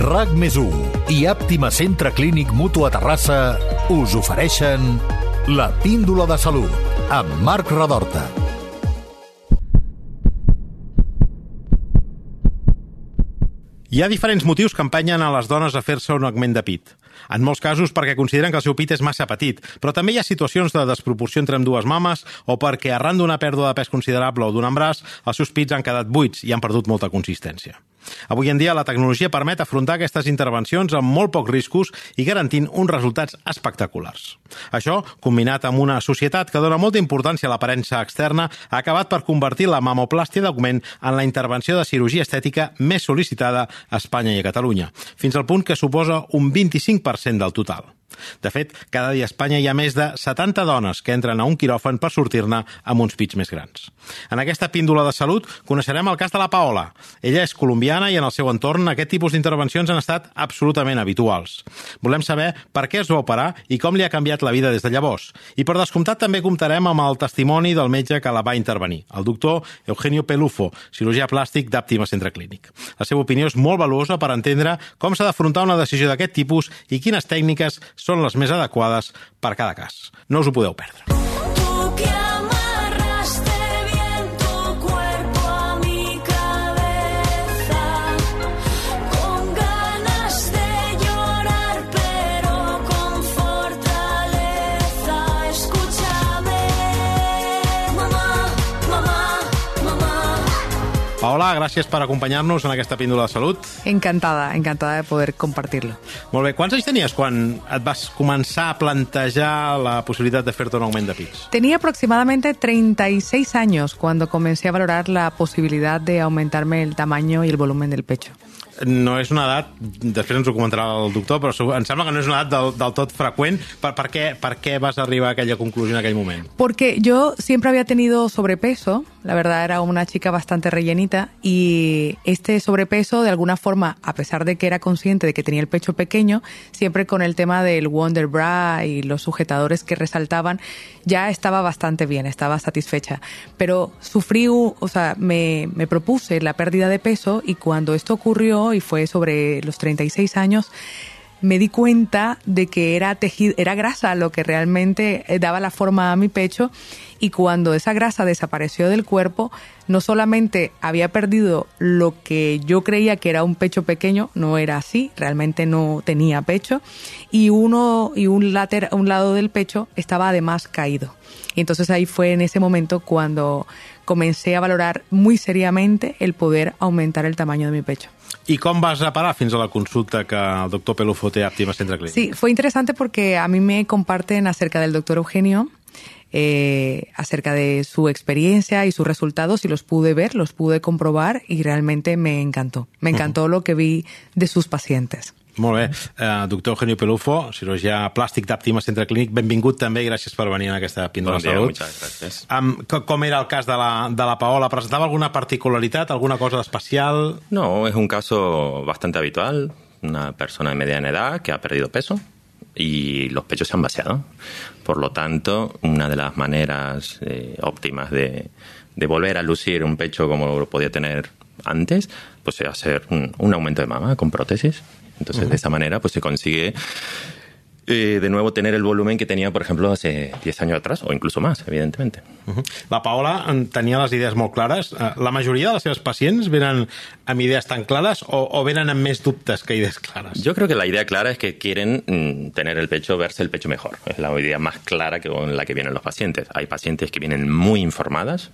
RAC més i Àptima Centre Clínic Mutu a Terrassa us ofereixen la píndola de salut amb Marc Radorta. Hi ha diferents motius que empenyen a les dones a fer-se un augment de pit. En molts casos perquè consideren que el seu pit és massa petit, però també hi ha situacions de desproporció entre dues mames o perquè arran d'una pèrdua de pes considerable o d'un embràs, els seus pits han quedat buits i han perdut molta consistència. Avui en dia la tecnologia permet afrontar aquestes intervencions amb molt pocs riscos i garantint uns resultats espectaculars. Això, combinat amb una societat que dona molta importància a l'aparença externa, ha acabat per convertir la mamoplàstia d'augment en la intervenció de cirurgia estètica més sol·licitada a Espanya i a Catalunya, fins al punt que suposa un 25% del total. De fet, cada dia a Espanya hi ha més de 70 dones que entren a un quiròfan per sortir-ne amb uns pits més grans. En aquesta píndola de salut coneixerem el cas de la Paola. Ella és colombiana i en el seu entorn aquest tipus d'intervencions han estat absolutament habituals. Volem saber per què es va operar i com li ha canviat la vida des de llavors. I per descomptat també comptarem amb el testimoni del metge que la va intervenir, el doctor Eugenio Pelufo, cirurgià plàstic d'Àptima Centre Clínic. La seva opinió és molt valuosa per entendre com s'ha d'afrontar una decisió d'aquest tipus i quines tècniques són les més adequades per cada cas. No us ho podeu perdre. Paola, gràcies per acompanyar-nos en aquesta píndola de salut. Encantada, encantada de poder compartirlo. Molt bé. Quants anys tenies quan et vas començar a plantejar la possibilitat de fer-te un augment de pits? Tenía aproximadamente 36 años cuando comencé a valorar la posibilidad de aumentarme el tamaño y el volumen del pecho. no és una edat, després ens ho comentarà el doctor, però em sembla que no és una edat del, del tot freqüent. Per, per, què, ¿Por qué vas a arribar a aquella conclusió en aquell moment? Porque yo siempre había tenido sobrepeso, la verdad era una chica bastante rellenita y este sobrepeso de alguna forma, a pesar de que era consciente de que tenía el pecho pequeño, siempre con el tema del Wonder Bra y los sujetadores que resaltaban, ya estaba bastante bien, estaba satisfecha. Pero sufrí, o sea, me, me propuse la pérdida de peso y cuando esto ocurrió y fue sobre los 36 años, me di cuenta de que era tejido, era grasa lo que realmente eh, daba la forma a mi pecho y cuando esa grasa desapareció del cuerpo, no solamente había perdido lo que yo creía que era un pecho pequeño, no era así, realmente no tenía pecho y uno y un, un lado del pecho estaba además caído. Y entonces ahí fue en ese momento cuando comencé a valorar muy seriamente el poder aumentar el tamaño de mi pecho. ¿Y cómo vas a parar fins a la consulta que el doctor Pelufo té a Centre Clínic? Sí, fue interesante porque a mí me comparten acerca del doctor Eugenio, eh, acerca de su experiencia y sus resultados y los pude ver, los pude comprobar y realmente me encantó. Me encantó uh -huh. lo que vi de sus pacientes. Molt bé. Uh, doctor Eugenio Pelufo, cirurgià plàstic d'Àptima Centre Clínic, benvingut també i gràcies per venir en aquesta píndola bon dia, salut. Muchas gracias. Um, com era el cas de la, de la Paola? Presentava alguna particularitat, alguna cosa especial? No, es un caso bastante habitual. Una persona de mediana edad que ha perdido peso y los pechos se han vaciado. Por lo tanto, una de las maneras eh, óptimas de, de volver a lucir un pecho como lo podía tener antes, pues es hacer un, un aumento de mama con prótesis entonces, uh -huh. de esa manera, pues se consigue eh, de nuevo tener el volumen que tenía, por ejemplo, hace 10 años atrás, o incluso más, evidentemente. Uh -huh. La Paola tenia les idees molt clares. Eh, la majoria de les seves pacients venen amb idees tan clares o, o venen amb més dubtes que idees clares? Yo creo que la idea clara es que quieren mm, tener el pecho, verse el pecho mejor. Es la idea más clara que con la que vienen los pacientes. Hay pacientes que vienen muy informadas,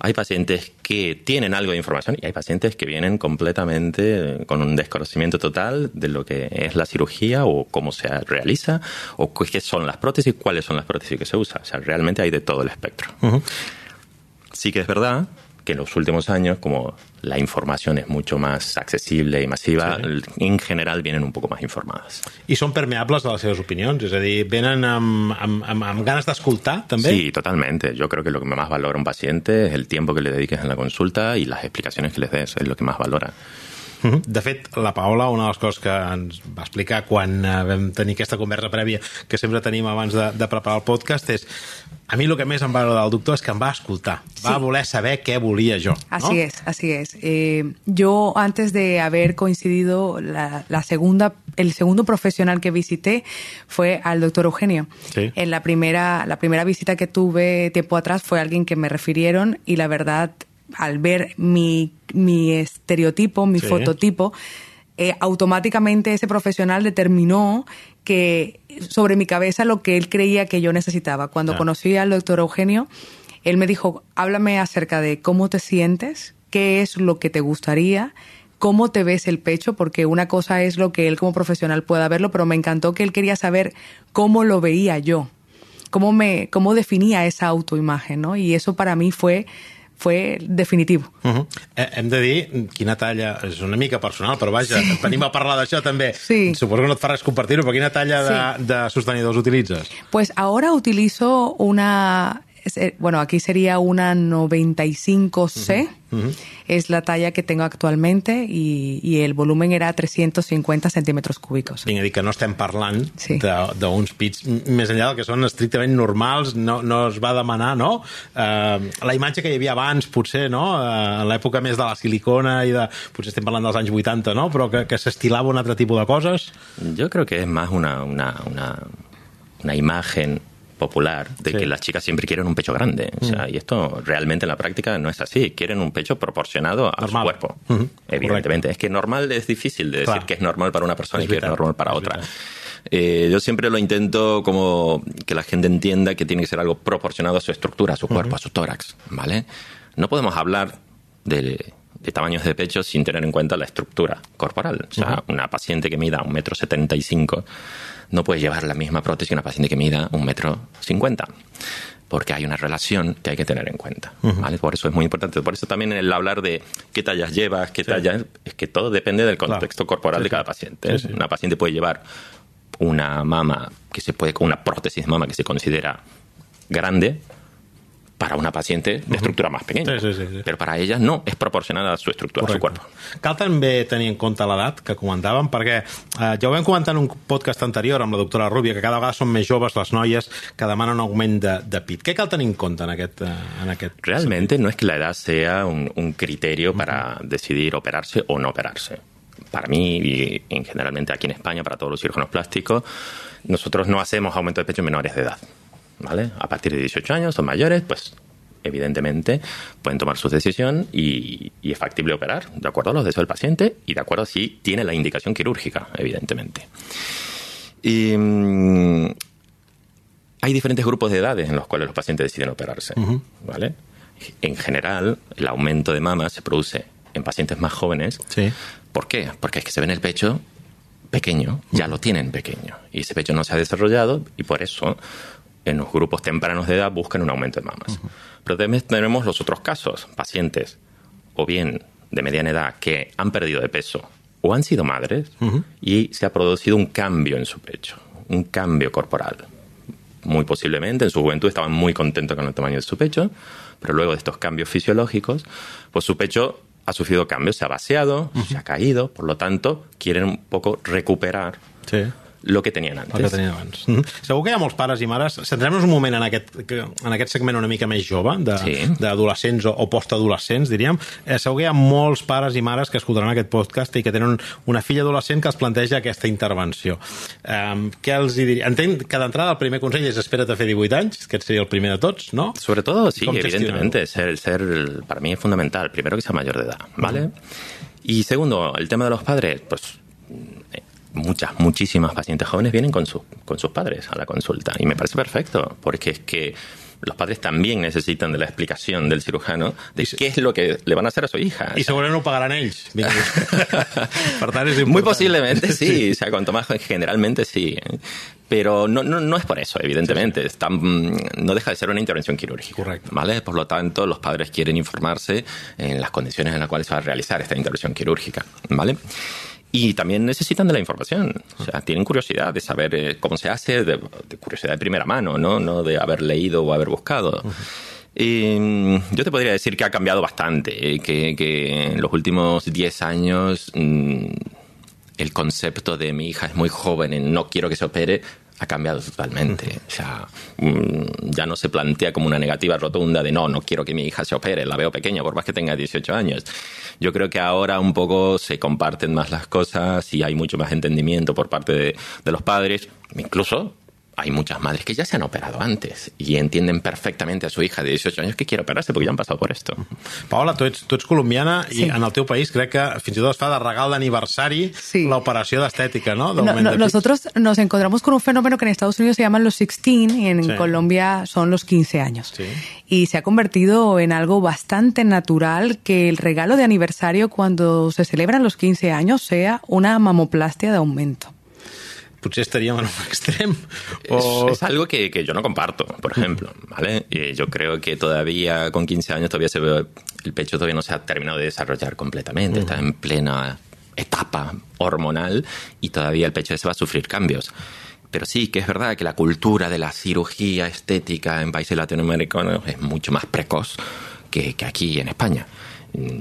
hay pacientes que tienen algo de información y hay pacientes que vienen completamente con un desconocimiento total de lo que es la cirugía o cómo se realiza o qué son las prótesis, cuáles son las prótesis que se usan. O sea, realmente hay de todo el espectro. Uh -huh. Sí que es verdad que en los últimos años, como la información es mucho más accesible y masiva, sí. en general vienen un poco más informadas. I són permeables a les seves opinions? És a dir, venen amb, amb, amb, amb ganes d'escoltar, també? Sí, totalmente. Yo creo que lo que más valora un paciente es el tiempo que le dediques en la consulta y las explicaciones que les des, es lo que más valora. Mhm. De fet, la Paola, una de les coses que ens va explicar quan eh, vam tenir aquesta conversa prèvia que sempre tenim abans de, de preparar el podcast és a mi el que més em va agradar del doctor és que em va escoltar, va Sí. voler saber què volia jo. Así no? es, así es. Eh, yo antes de haber coincidido la, la segunda, el segundo profesional que visité fue al doctor Eugenio. Sí. En la primera, la primera visita que tuve tiempo atrás fue alguien que me refirieron y la verdad, al ver mi, mi estereotipo, mi Sí. fototipo, eh, automáticamente ese profesional determinó que sobre mi cabeza lo que él creía que yo necesitaba. Cuando conocí al doctor Eugenio, él me dijo, háblame acerca de cómo te sientes, qué es lo que te gustaría, cómo te ves el pecho, porque una cosa es lo que él como profesional pueda verlo, pero me encantó que él quería saber cómo lo veía yo, cómo me, cómo definía esa autoimagen, ¿no? Y eso para mí fue, fue definitivo. Uh -huh. eh, hem de dir quina talla, és una mica personal, però vaja, sí. venim a parlar d'això també. Sí. Suposo que no et fa res compartir-ho, però quina talla de, Sí. de sostenidors utilitzes? Pues ahora utilizo una, bueno, aquí sería una 95C, es la talla que tengo actualmente y, y el volumen era 350 centímetros cúbicos. Vinc a dir que no estem parlant Sí. de- d'uns pits més enllà del que són estrictament normals, no, no es va demanar, no? Uh, la imatge que hi havia abans, potser, no? Uh, en l'època més de la silicona i de... Potser estem parlant dels anys 80, no? Però que, que s'estilava un altre tipus de coses. Yo creo que es más una, una, una, una imagen popular de Sí. Mm. que las chicas siempre quieren un pecho grande. O sea, y esto realmente en la práctica no es así. Quieren un pecho proporcionado a Normal. su cuerpo. Evidentemente. Es que normal es difícil de decir Claro. que es normal para una persona Es y que es normal para es otra. Eh, yo siempre lo intento como que la gente entienda que tiene que ser algo proporcionado a su estructura, a su cuerpo, a su tórax, ¿vale? No podemos hablar de, de tamaños de pecho sin tener en cuenta la estructura corporal. O sea, una paciente que mida un metro setenta y cinco no puede llevar la misma prótesis que una paciente que mida un metro cincuenta. Porque hay una relación que hay que tener en cuenta. ¿vale? Por eso es muy importante. Por eso también el hablar de qué tallas llevas, qué tallas. Es que todo depende del Claro. contexto corporal Sí, de sí. cada paciente. Sí, sí. Una paciente puede llevar una mama que se puede, con una prótesis mama que se considera grande para una paciente de estructura más pequeña. Sí, sí, sí, sí. Pero para ella no, es proporcionada a su estructura, a su cuerpo. Cal també tenir en compte l'edat que comentàvem, perquè eh, ja ho vam comentar en un podcast anterior amb la doctora Rubia, que cada vegada són més joves les noies que demanen un augment de, de pit. Què cal tenir en compte en aquest, eh, en aquest Realmente no es que la edad sea un, un criterio para decidir operarse o no operarse. Para mí y en generalmente aquí en España, para todos los cirujanos plásticos, nosotros no hacemos aumento de pecho en menores de edad. ¿Vale? A partir de 18 años o mayores, pues evidentemente pueden tomar su decisión y, y es factible operar de acuerdo a los deseos del paciente y de acuerdo a si tiene la indicación quirúrgica, evidentemente. Y, mm, hay diferentes grupos de edades en los cuales los pacientes deciden operarse, ¿vale? En general, el aumento de mama se produce en pacientes más jóvenes. Sí. ¿Por qué? Porque es que se ven el pecho pequeño, ya lo tienen pequeño, y ese pecho no se ha desarrollado y por eso en los grupos tempranos de edad buscan un aumento de mamas. Pero también tenemos los otros casos, pacientes o bien de mediana edad que han perdido de peso o han sido madres y se ha producido un cambio en su pecho, un cambio corporal. Muy posiblemente en su juventud estaban muy contentos con el tamaño de su pecho, pero luego de estos cambios fisiológicos, pues su pecho ha sufrido cambios, se ha vaciado, se ha caído, por lo tanto quieren un poco recuperar Sí. Lo que tenían antes. el que tenien abans. Mm -hmm. Segur que hi ha molts pares i mares... Centrem-nos un moment en aquest, que- en aquest segment una mica més jove, de- Sí. d'adolescents o, o postadolescents, diríem. Eh, segur que hi ha molts pares i mares que escoltaran aquest podcast i que tenen una filla adolescent que els planteja aquesta intervenció. Um, què els hi diria? Entenc que d'entrada el primer consell és espera't a fer 18 anys, aquest seria el primer de tots, no? Sobre todo, sí, evidentemente, ser, ser, para mí es fundamental. Primero que sea mayor de edad, ¿vale? Y segundo, el tema de los padres, pues eh, muchas, muchísimas pacientes jóvenes vienen con, sus con sus padres a la consulta. Y me parece perfecto, porque es que los padres también necesitan de la explicación del cirujano de qué es lo que le van a hacer a su hija. Vinga. per tant, és important. Muy posiblemente sí, o sea, cuanto más generalmente sí. ¿eh? Pero no, no, no es por eso, evidentemente. Está, mm, no deja de ser una intervención quirúrgica. Correcto. ¿vale? Por lo tanto, los padres quieren informarse en las condiciones en las cuales se va a realizar esta intervención quirúrgica. ¿vale? Y también necesitan de la información. O sea, tienen curiosidad de saber eh, cómo se hace, de, de curiosidad de primera mano, ¿no? No de haber leído o haber buscado. Eh, yo te podría decir que ha cambiado bastante, eh, que, que, en los últimos 10 años mmm, el concepto de mi hija es muy joven y no quiero que se opere ha cambiado totalmente. O sea, mmm, ya no se plantea como una negativa rotunda de no, no quiero que mi hija se opere, la veo pequeña, por más que tenga 18 años. Yo creo que ahora un poco se comparten más las cosas y hay mucho más entendimiento por parte de, de los padres, incluso hay muchas madres que ya se han operado antes y entienden perfectamente a su hija de 18 años que quiere operarse porque ya han pasado por esto. Paola, tu ets, tu ets colombiana sí. i en el teu país crec que fins i tot es fa de regal d'aniversari sí. l'operació d'estètica, ¿no? no, no nosotros nos encontramos con un fenómeno que en Estados Unidos se llaman los 16 y en sí. Colombia son los 15 años. Sí. Y se ha convertido en algo bastante natural que el regalo de aniversario cuando se celebran los 15 años sea una mamoplastia de aumento potser estaríamos en un extrem. O... Es, es, algo que, que, yo no comparto, por ejemplo. ¿vale? Y yo creo que todavía con 15 años todavía se ve, el pecho todavía no se ha terminado de desarrollar completamente, uh -huh. está en plena etapa hormonal y todavía el pecho se va a sufrir cambios. Pero sí que es verdad que la cultura de la cirugía estética en países latinoamericanos es mucho más precoz que, que aquí en España.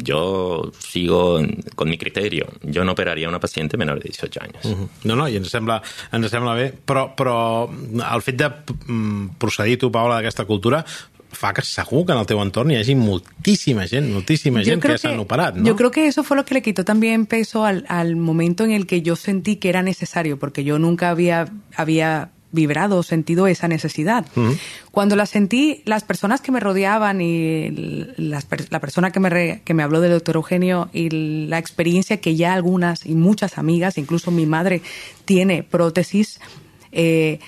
Jo sigo con mi criteri. Jo no operaria una pacient menor de 18 anys. Uh -huh. No, no, i ens sembla, ens sembla bé, però, però el fet de mm, procedir tu, Paula, d'aquesta cultura fa que segur que en el teu entorn hi hagi moltíssima gent, moltíssima gent que, que s'han operat, ¿no? Yo creo que eso fue lo que le quitó también peso al, al momento en el que yo sentí que era necesario, porque yo nunca había, había vibrado, sentido esa necesidad. Uh -huh. Cuando la sentí, las personas que me rodeaban y las, la persona que me, re, que me habló del doctor Eugenio y la experiencia que ya algunas y muchas amigas, incluso mi madre, tiene prótesis, eh,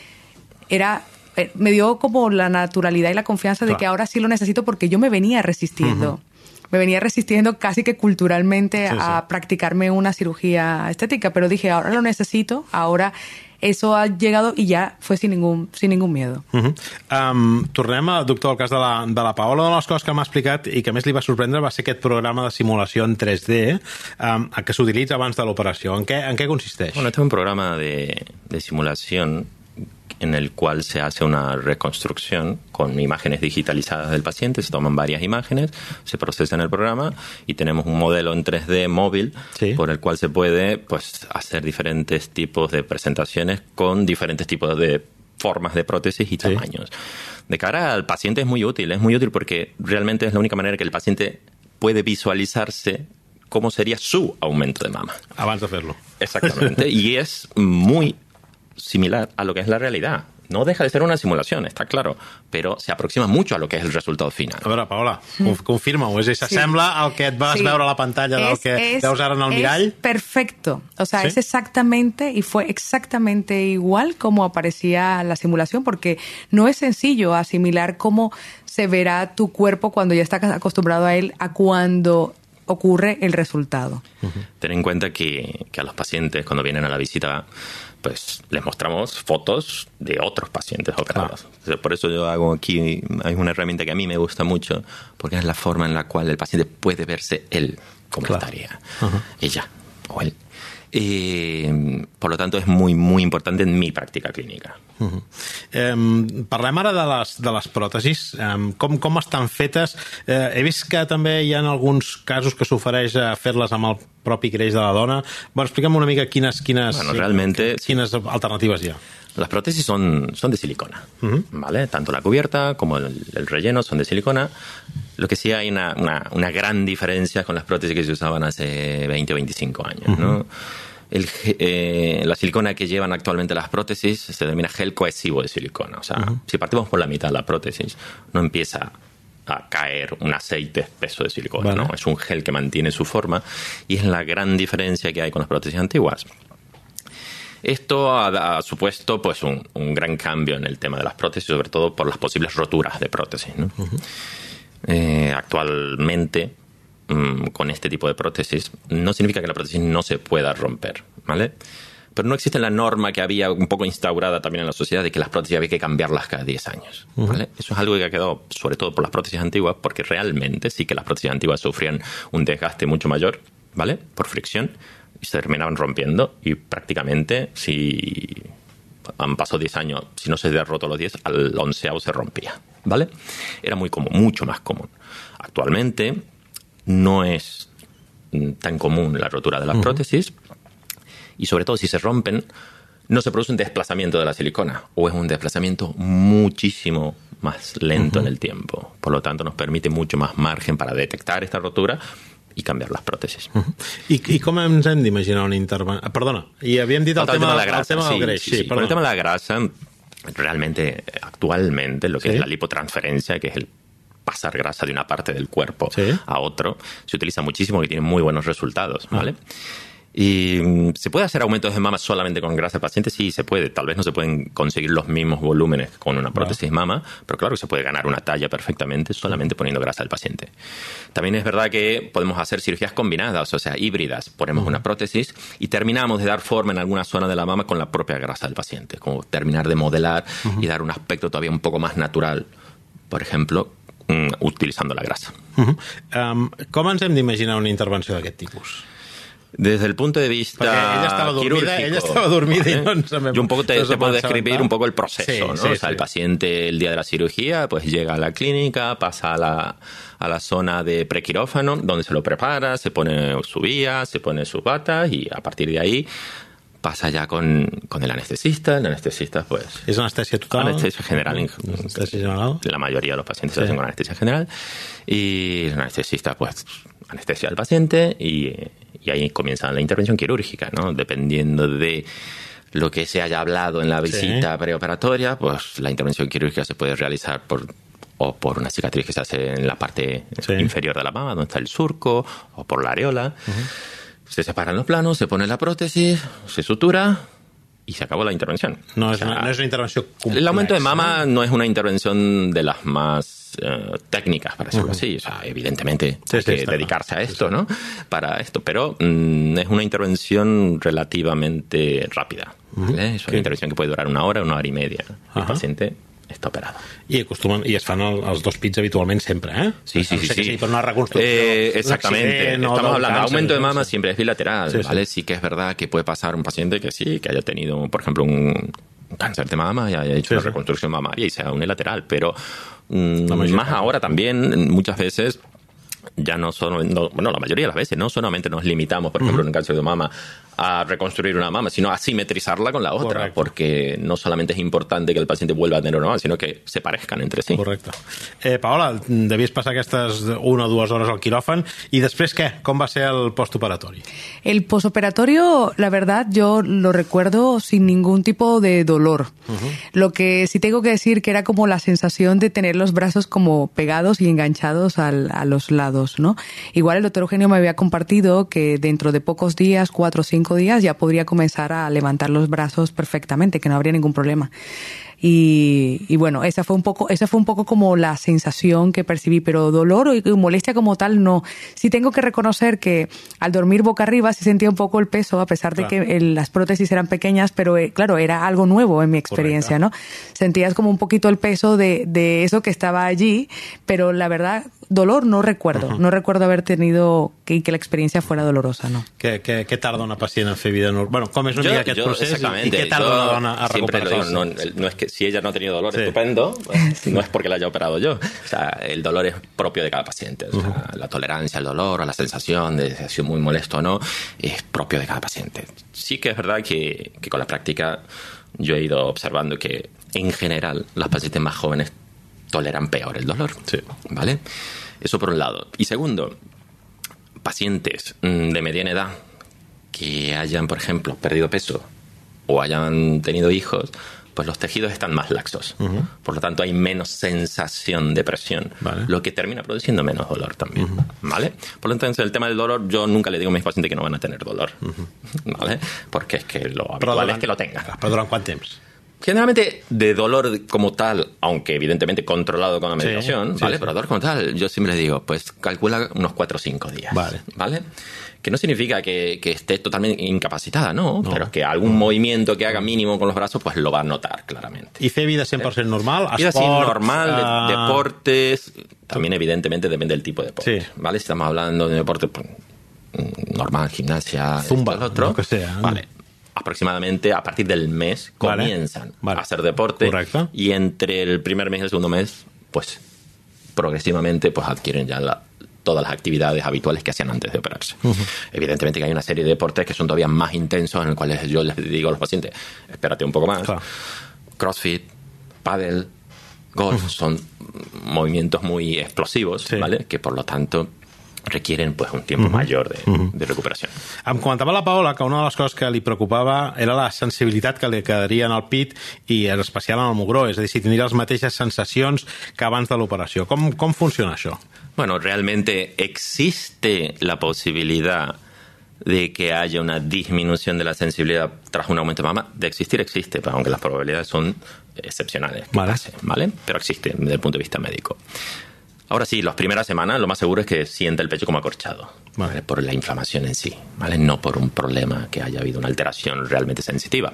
era eh, me dio como la naturalidad y la confianza claro. de que ahora sí lo necesito porque yo me venía resistiendo. Uh -huh me venía resistiendo casi que culturalmente sí, a sí. practicarme una cirugía estética, pero dije, ahora lo necesito, ahora eso ha llegado y ya fue sin ningún, sin ningún miedo. Uh -huh. um, tornem, a, doctor, al cas de la, de la Paola. Una de les coses que m'ha explicat i que més li va sorprendre va ser aquest programa de simulació en 3D um, que s'utilitza abans de l'operació. En, què, en què consisteix? Bueno, este es un programa de, de simulación en el cual se hace una reconstrucción con imágenes digitalizadas del paciente, se toman varias imágenes, se procesa en el programa y tenemos un modelo en 3D móvil sí. por el cual se puede pues, hacer diferentes tipos de presentaciones con diferentes tipos de formas de prótesis y tamaños. Sí. De cara al paciente es muy útil, es muy útil porque realmente es la única manera que el paciente puede visualizarse cómo sería su aumento de mama. Antes de hacerlo. Exactamente. y es muy similar a lo que es la realidad. No deja de ser una simulación, está claro, però se aproxima mucho a lo que és el resultat final. A veure, Paola, mm. confirma-ho. És s'assembla sí. al que et vas sí. veure a la pantalla del es, que es, veus ara en el mirall? Es perfecto. O sea, ¿Sí? es exactamente y fue exactamente igual como aparecía la simulación, porque no es sencillo asimilar cómo se verá tu cuerpo cuando ya estás acostumbrado a él a cuando ocurre el resultado. Uh -huh. Ten en cuenta que, que a los pacientes cuando vienen a la visita pues les mostramos fotos de otros pacientes operados. Ah. Por eso yo hago aquí, hay una herramienta que a mí me gusta mucho, porque es la forma en la cual el paciente puede verse él como claro. estaría, uh -huh. ella o él. Eh, por lo tanto, és muy, muy important en mi pràctica clínica. Uh -huh. eh, parlem ara de les, de les pròtesis. Eh, com, com estan fetes? Eh, he vist que també hi ha alguns casos que s'ofereix a fer-les amb el propi creix de la dona. Bueno, explica'm una mica quines, quines, bueno, realmente, quines alternatives hi ha. Las prótesis son, son de silicona, uh -huh. ¿vale? Tanto la cubierta como el, el, relleno son de silicona. Lo que sí hay una, una, una, gran diferencia con las prótesis que se usaban hace 20 o 25 años, uh -huh. ¿no? El, eh, la silicona que llevan actualmente las prótesis se denomina gel cohesivo de silicona. O sea, uh -huh. si partimos por la mitad de la prótesis, no empieza a caer un aceite espeso de silicona, vale. ¿no? Es un gel que mantiene su forma y es la gran diferencia que hay con las prótesis antiguas. Esto ha, ha supuesto pues, un, un, gran cambio en el tema de las prótesis, sobre todo por las posibles roturas de prótesis. ¿no? Uh -huh. eh, actualmente, mmm, con este tipo de prótesis, no significa que la prótesis no se pueda romper, ¿vale? Pero no existe la norma que había un poco instaurada también en la sociedad de que las prótesis había que cambiarlas cada 10 años. ¿vale? Uh -huh. Eso es algo que ha quedado, sobre todo por las prótesis antiguas, porque realmente sí que las prótesis antiguas sufrían un desgaste mucho mayor, ¿vale? Por fricción y se terminaban rompiendo y prácticamente si han pasado 10 años, si no se había roto los 10, al onceavo se rompía. ¿vale? Era muy común, mucho más común. Actualmente no es tan común la rotura de las prótesis y sobre todo si se rompen no se produce un desplazamiento de la silicona o es un desplazamiento muchísimo más lento en el tiempo. Por lo tanto, nos permite mucho más margen para detectar esta rotura i canviar les pròtesis. Uh -huh. I, I com ens hem d'imaginar una intervenció? Perdona, i havíem dit el, el tema, tema de la grasa. El tema sí, del greix. Sí, sí, sí. El tema de la grasa, realmente, actualmente, lo que ¿Sí? es la lipotransferencia, que es el pasar grasa de una parte del cuerpo ¿Sí? a otro, se utiliza muchísimo y tiene muy buenos resultados, ¿vale? Ah. ¿Y mm, se puede hacer aumentos de mama solamente con grasa del paciente? Sí, se puede. Tal vez no se pueden conseguir los mismos volúmenes con una prótesis mama, pero claro que se puede ganar una talla perfectamente solamente poniendo grasa del paciente. También es verdad que podemos hacer cirugías combinadas, o sea, híbridas. Ponemos una prótesis y terminamos de dar forma en alguna zona de la mama con la propia grasa del paciente, como terminar de modelar y dar un aspecto todavía un poco más natural. Por ejemplo, mm, utilizando la grasa. Uh -huh. um, com ens hem d'imaginar una intervenció d'aquest tipus? Desde el punto de vista ella estaba dormida, ella estaba dormida y no se me Yo un poco te, te puedo describir un poco el proceso, sí, ¿no? Sí, o sea, sí. el paciente el día de la cirugía, pues llega a la clínica, pasa a la, a la zona de prequirófano, donde se lo prepara, se pone su vía, se pone sus batas y a partir de ahí pasa ya con, con el anestesista. El anestesista, pues. ¿Es anestesia total? Anestesia general. ¿Anestesia general? La mayoría de los pacientes sí. hacen con anestesia general. Y el anestesista, pues, anestesia al paciente y, y ahí comienza la intervención quirúrgica, ¿no? Dependiendo de lo que se haya hablado en la visita sí. preoperatoria, pues la intervención quirúrgica se puede realizar por o por una cicatriz que se hace en la parte sí. inferior de la mama, donde está el surco, o por la areola. Uh -huh. Se separan los planos, se pone la prótesis, se sutura y se acabó la intervención. No, es, o sea, una, no es una intervención complexa. El aumento de mama no es una intervención de las más uh, técnicas, para decirlo uh -huh. así. O sea, evidentemente sí, hay sí, que dedicarse claro. a esto, ¿no? Para esto. Pero mm, es una intervención relativamente rápida. Uh -huh. ¿vale? Es una intervención que puede durar una hora, una hora y media. El paciente està operada. I acostumen i es fan el, els dos pits habitualment sempre, ¿eh? Sí, sí, no sí. sí. sí per una reconstrucció. Eh, exactamente. Estamos hablando, cáncer, aumento de mama siempre es bilateral, sí, ¿vale? Sí. sí que es verdad que puede pasar un paciente que sí, que haya tenido, por ejemplo, un cáncer de mama y haya hecho sí, una sí. reconstrucción mamaria y sea unilateral, pero mmm, más ahora también, muchas veces ya no son, no, bueno, la mayoría de las veces, no solamente nos limitamos, por ejemplo, uh -huh. en un cáncer de mama, a reconstruir una mama, sino a simetrizarla con la otra, Correcto. porque no solamente es importante que el paciente vuelva a tener una mama, sino que se parezcan entre sí. Correcte. Eh, Paola, devies passar aquestes una o dues hores al quiròfan i després què? Com va ser el postoperatori? El postoperatorio, la verdad, yo lo recuerdo sin ningún tipo de dolor. Uh -huh. Lo que sí tengo que decir que era como la sensación de tener los brazos como pegados y enganchados al, a los lados, ¿no? Igual el doctor Eugenio me había compartido que dentro de pocos días, cuatro o cinco días, ya podría comenzar a levantar los brazos perfectamente, que no habría ningún problema. Y, y, bueno, esa fue un poco, esa fue un poco como la sensación que percibí, pero dolor y molestia como tal no. Sí tengo que reconocer que al dormir boca arriba sí sentía un poco el peso, a pesar de claro. que el, las prótesis eran pequeñas, pero eh, claro, era algo nuevo en mi experiencia, Correcto. ¿no? Sentías como un poquito el peso de, de eso que estaba allí, pero la verdad, dolor no recuerdo. Uh -huh. No recuerdo haber tenido que, que la experiencia fuera dolorosa, ¿no? Què, què, què tarda una pacient en fer vida normal? Bueno, com és una jo, mica aquest jo, procés i què tarda una dona a recuperar-se? No, no es que si ella no ha tenido dolor, sí. estupendo, pues, sí. no es porque la haya operado yo. O sea, el dolor es propio de cada paciente. O sea, uh -huh. La tolerancia al dolor o la sensación de si ha sido muy molesto o no es propio de cada paciente. Sí que es verdad que, que con la práctica yo he ido observando que en general las pacientes más jóvenes toleran peor el dolor. Sí. ¿Vale? Eso por un lado. Y segundo, pacientes de mediana edad que hayan, por ejemplo, perdido peso o hayan tenido hijos, pues los tejidos están más laxos. Uh -huh. Por lo tanto, hay menos sensación de presión, vale. lo que termina produciendo menos dolor también. Uh -huh. ¿Vale? Por lo tanto, el tema del dolor, yo nunca le digo a mis pacientes que no van a tener dolor. Uh -huh. ¿Vale? Porque es que lo habitual es que lo tengan. Durant quant temps? Generalmente de dolor como tal, aunque evidentemente controlado con la medicación, sí, ¿vale? Sí, Pero dolor como tal, yo siempre le digo, pues calcula unos 4 o 5 días. Vale. ¿Vale? Que no significa que, que esté totalmente incapacitada, no, no, pero es que algún movimiento que haga mínimo con los brazos, pues lo va a notar claramente. ¿Y fe vida 100% normal? Vida Esport, normal, de, deportes, también evidentemente depende del tipo de deporte. Sí. ¿Vale? Si estamos hablando de deporte pues, normal, gimnasia, zumba, esto, otro, lo que sea. Vale aproximadamente a partir del mes vale. comienzan vale. a hacer deporte Correcto. y entre el primer mes y el segundo mes pues progresivamente pues adquieren ya la, todas las actividades habituales que hacían antes de operarse. Evidentemente que hay una serie de deportes que son todavía más intensos en los cuales yo les digo a los pacientes, espérate un poco más. Claro. Crossfit, paddle, golf, son movimientos muy explosivos, Sí. ¿vale? Que por lo tanto requieren pues un tiempo mayor de, de recuperación. Em comentava la Paola que una de les coses que li preocupava era la sensibilitat que li quedaria en el pit i en especial en el mugró, és a dir, si tindria les mateixes sensacions que abans de l'operació. Com, com funciona això? Bueno, realmente existe la posibilidad de que haya una disminución de la sensibilidad tras un aumento de mama. De existir existe, aunque las probabilidades son excepcionales. Vale. pase, ¿vale? Pero existe desde el punto de vista médico. Ahora sí, las primeras semanas lo más seguro es que sienta el pecho como acorchado, Vale. ¿vale? por la inflamación en sí, ¿vale? no por un problema que haya habido una alteración realmente sensitiva.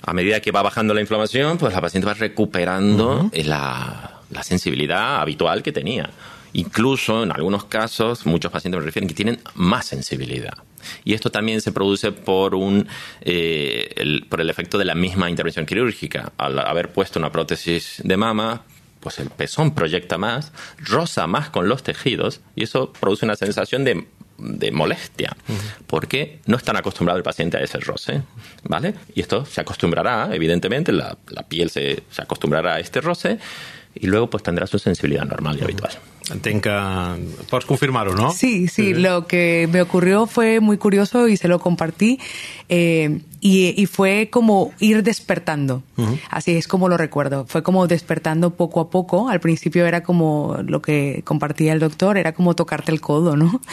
A medida que va bajando la inflamación, pues la paciente va recuperando la, la sensibilidad habitual que tenía. Incluso en algunos casos, muchos pacientes me refieren que tienen más sensibilidad. Y esto también se produce por, un, eh, el, por el efecto de la misma intervención quirúrgica. Al haber puesto una prótesis de mama, pues el pezón proyecta más, roza más con los tejidos y eso produce una sensación de, de molestia, porque no están acostumbrado el paciente a ese roce, ¿vale? Y esto se acostumbrará, evidentemente, la, la piel se, se acostumbrará a este roce y luego pues tendrá su sensibilidad normal y habitual. Entenc que... Pots confirmar-ho, no? Sí, sí, lo que me ocurrió fue muy curioso y se lo compartí. eh, y, y fue como ir despertando. Así es como lo recuerdo. Fue como despertando poco a poco. Al principio era como lo que compartía el doctor, era como tocarte el codo, ¿no?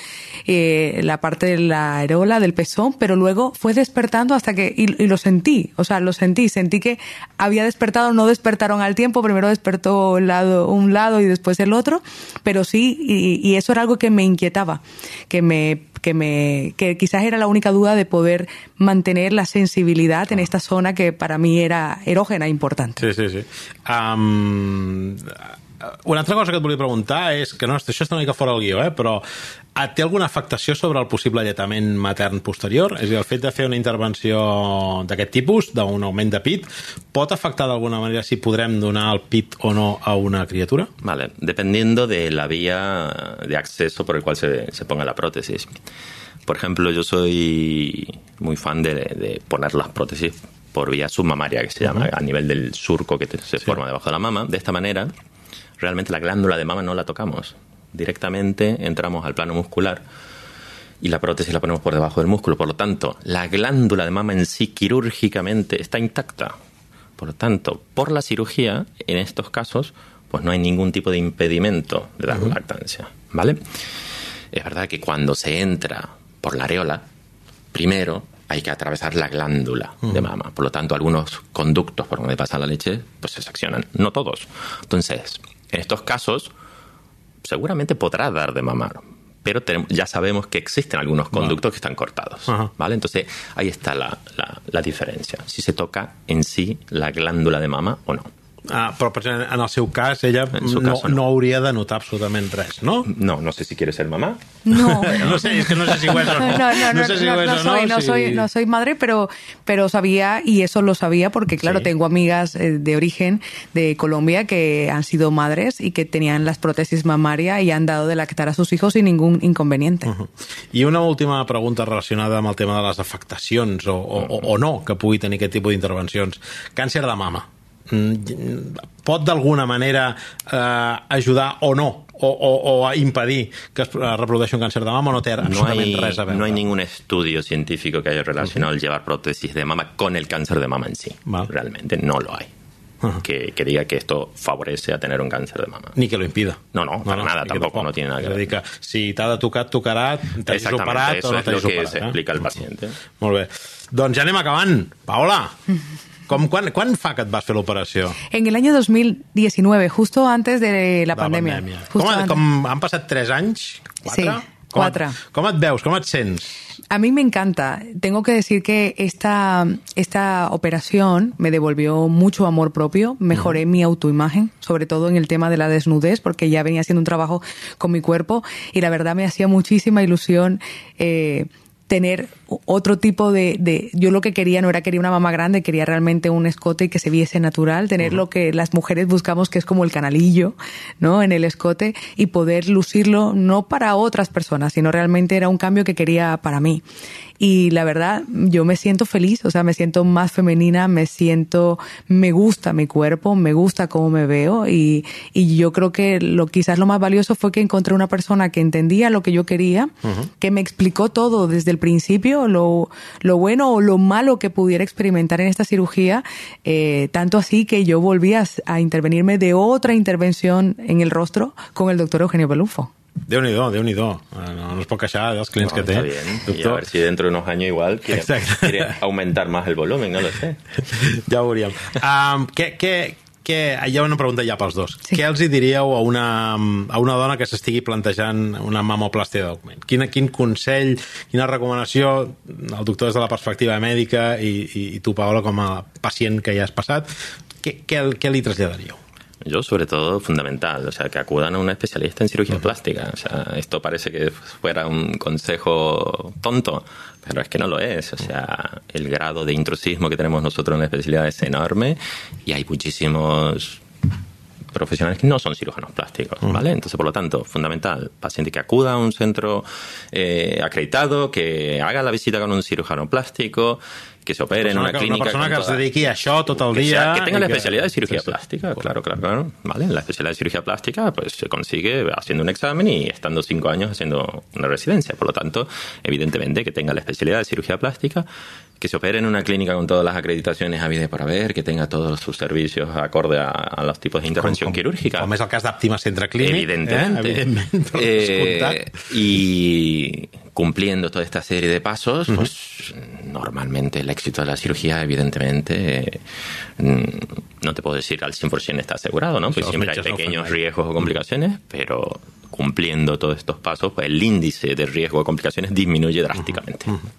Eh, la parte de la areola, del pezón, pero luego fue despertando hasta que, y, y lo sentí, o sea, lo sentí, sentí que había despertado, no despertaron al tiempo, primero despertó el lado, un lado y después el otro, pero sí, y, y eso era algo que me inquietaba, que me, que me, que quizás era la única duda de poder mantener la sensibilidad en esta zona que para mí era erógena e importante. Sí, sí, sí. Um, una altra cosa que et volia preguntar és que no, això està una mica fora del guió, eh? però eh, té alguna afectació sobre el possible alletament matern posterior? És a dir, el fet de fer una intervenció d'aquest tipus, d'un augment de pit, pot afectar d'alguna manera si podrem donar el pit o no a una criatura? Vale, dependiendo de la vía de acceso por el cual se, se ponga la prótesis. Por ejemplo, yo soy muy fan de, de poner las prótesis por vía submamaria, que se llama, a nivel del surco que se forma debajo de la mama. De esta manera, realmente la glándula de mama no la tocamos. Directamente entramos al plano muscular y la prótesis la ponemos por debajo del músculo. Por lo tanto, la glándula de mama en sí quirúrgicamente está intacta. Por lo tanto, por la cirugía, en estos casos, pues no hay ningún tipo de impedimento de dar lactancia. ¿Vale? Es verdad que cuando se entra por la areola, primero hay que atravesar la glándula de mama. Por lo tanto, algunos conductos por donde pasa la leche, pues se seccionan. No todos. Entonces, en estos casos, seguramente podrá dar de mamar. Pero tenemos- ya sabemos que existen algunos conductos que están cortados. Ajá. ¿vale? Entonces, ahí está la, la- la diferencia. Si se toca en sí la glándula de mama o no. Ah, però per exemple, en el seu cas ella En su no, caso, no no. hauria de notar absolutament res, no? No, no sé si quiere ser mamá. No. No sé, es que no sé si ho és o no. No, no, no, sé si no, no o soy, no, si- soy, no soy madre, pero, pero sabía, y eso lo sabía porque, claro, Sí. tengo amigas eh, de origen de Colombia que han sido madres y que tenían las prótesis mamaria y han dado de lactar a sus hijos sin ningún inconveniente. I una última pregunta relacionada amb el tema de les afectacions o, o, o, o no que pugui tenir aquest tipus d'intervencions. Càncer de mama. Mm, Pot d'alguna manera eh, ajudar o no o, o, o a impedir que es eh, reprodueixi un càncer de mama o no té No hay, res a veure? no hay ningún estudio científico que haya relacionado el llevar prótesis de mama con el cáncer de mama en sí. Vale. Realmente no lo hay. Ajá. que, que diga que esto favorece a tener un cáncer de mama. Ni que lo impida. No, no, para nada, ni que tampoco, no tiene nada que ver. que si t'ha de tocar, et tocarà, Exactamente, operat eso o no es lo t'hagis que operat. se eh? explica al paciente. Molt bé. Doncs ja anem acabant. Paola, com, quan, quan fa que et vas fer l'operació? En el año 2019, justo antes de la, pandemia. Justo Com, antes. com han passat 3 anys? 4? Sí, com, quatre. Et, com et veus? Com et sents? A mí me encanta. Tengo que decir que esta, esta operación me devolvió mucho amor propio, mejoré mi autoimagen, sobre todo en el tema de la desnudez, porque ya venía haciendo un trabajo con mi cuerpo y la verdad me hacía muchísima ilusión eh, tener otro tipo de, de, Yo lo que quería no era quería una mamá grande, quería realmente un escote que se viese natural, tener lo que las mujeres buscamos, que es como el canalillo, ¿no? En el escote y poder lucirlo no para otras personas, sino realmente era un cambio que quería para mí. Y la verdad yo me siento feliz, o sea, me siento más femenina, me siento, me gusta mi cuerpo, me gusta cómo me veo y, y yo creo que lo quizás lo más valioso fue que encontré una persona que entendía lo que yo quería, que me explicó todo desde el principio, lo, lo bueno o lo malo que pudiera experimentar en esta cirugía, eh, tanto así que yo volví a, a intervenirme de otra intervención en el rostro con el doctor Eugenio Pelufo. Déu nhi déu eh, no, no es pot queixar dels clients no, que té. Está bien. Doctor. Y a ver si dentro de unos años igual quiere, quiere aumentar más el volumen, no lo sé. ja ho veuríem. Um, què, què, què, hi ha una pregunta ja pels dos. Sí. Què els hi diríeu a una, a una dona que s'estigui plantejant una mamoplàstia d'augment? Quin, quin consell, quina recomanació, el doctor des de la perspectiva mèdica i, i, i tu, Paola, com a pacient que ja has passat, què, què, què li traslladaríeu? Yo, sobre todo, fundamental, o sea, que acudan a un especialista en cirugía uh -huh. plástica. O sea, esto parece que fuera un consejo tonto, pero es que no lo es. O sea, el grado de intrusismo que tenemos nosotros en la especialidad es enorme y hay muchísimos profesionales que no son cirujanos plásticos, ¿vale? Entonces, por lo tanto, fundamental, paciente que acuda a un centro eh, acreditado, que haga la visita con un cirujano plástico, que se opere en una clínica. Una persona que se dediqui a això tot el. Sea, que tenga la especialidad de cirugía sí, sí. plástica, claro, claro, claro. ¿Vale? La especialidad de cirugía plástica pues se consigue haciendo un examen y estando cinco años haciendo una residencia. Por lo tanto, evidentemente que tenga la especialidad de cirugía plástica, que se opere en una clínica con todas las acreditaciones habides para ver, que tenga todos sus servicios acorde a, a los tipos de intervención com, quirúrgica. Com és el cas d'Àptima Centre Clínic. Evidentemente. Eh? Evidentment. Eh, y cumpliendo toda esta serie de pasos, uh -huh. pues normalmente el éxito de la cirugía, evidentemente, eh, no te puedo decir al 100% está asegurado, ¿no? Pues siempre hay pequeños no riesgos o complicaciones, pero cumpliendo todos estos pasos, pues el índice de riesgo o complicaciones disminuye drásticamente. Uh -huh.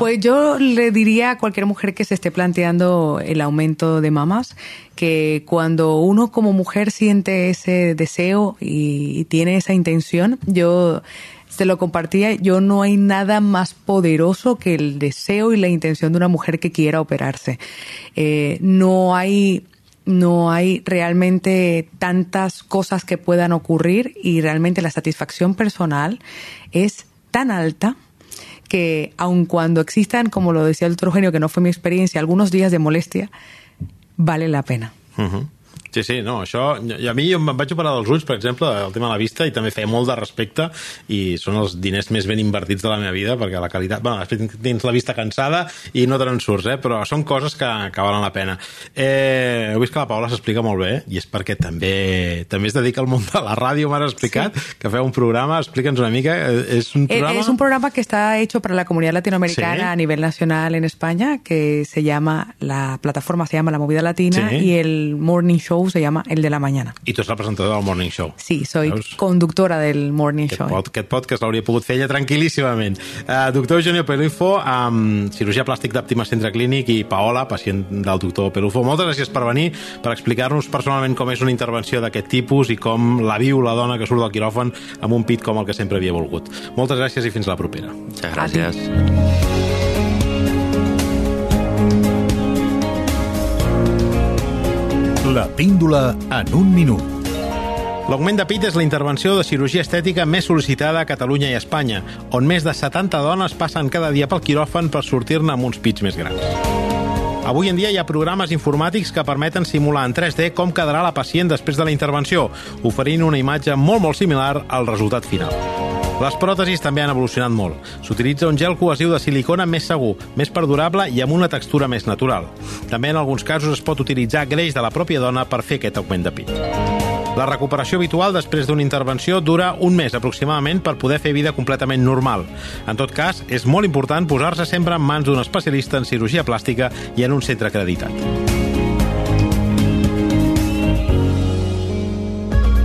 Pues yo le diría a cualquier mujer que se esté planteando el aumento de mamas que cuando uno como mujer siente ese deseo y, tiene esa intención, yo se lo compartía, yo no hay nada más poderoso que el deseo y la intención de una mujer que quiera operarse. Eh, no hay no hay realmente tantas cosas que puedan ocurrir y realmente la satisfacción personal es tan alta que aun cuando existan, como lo decía el doctor Eugenio, que no fue mi experiencia, algunos días de molestia, vale la pena. Sí, sí, no, això... I a mi jo em vaig operar dels ulls, per exemple, el tema de la vista, i també feia molt de respecte, i són els diners més ben invertits de la meva vida, perquè la qualitat... Bueno, després tens la vista cansada i no te'n surts, eh? però són coses que, que valen la pena. Eh, heu vist que la Paula s'explica molt bé, i és perquè també també es dedica al món de la ràdio, m'has explicat, sí. que feu un programa, explica'ns una mica, eh, és un programa... Es un programa que está hecho para la comunidad latinoamericana ¿Sí? a nivel nacional en España, que se llama, la plataforma se llama La Movida Latina, ¿Sí? y el Morning Show se llama El de la Mañana. I tu ets la presentadora del Morning Show. Sí, soy Veus? conductora del Morning aquest Show. Pod, aquest podcast l'hauria pogut fer ella tranquil·líssimament. Uh, doctor Eugenio Pelufo, um, cirurgia plàstic d'Àptima Centre Clínic i Paola, pacient del doctor Pelufo. Moltes gràcies per venir, per explicar-nos personalment com és una intervenció d'aquest tipus i com la viu la dona que surt del quiròfan amb un pit com el que sempre havia volgut. Moltes gràcies i fins la propera. Muchas gracias. La píndola en un minut. L'augment de pit és la intervenció de cirurgia estètica més sol·licitada a Catalunya i Espanya, on més de 70 dones passen cada dia pel quiròfan per sortir-ne amb uns pits més grans. Avui en dia hi ha programes informàtics que permeten simular en 3D com quedarà la pacient després de la intervenció, oferint una imatge molt molt similar al resultat final. Les pròtesis també han evolucionat molt. S'utilitza un gel cohesiu de silicona més segur, més perdurable i amb una textura més natural. També en alguns casos es pot utilitzar greix de la pròpia dona per fer aquest augment de pit. La recuperació habitual després d'una intervenció dura un mes aproximadament per poder fer vida completament normal. En tot cas, és molt important posar-se sempre en mans d'un especialista en cirurgia plàstica i en un centre acreditat.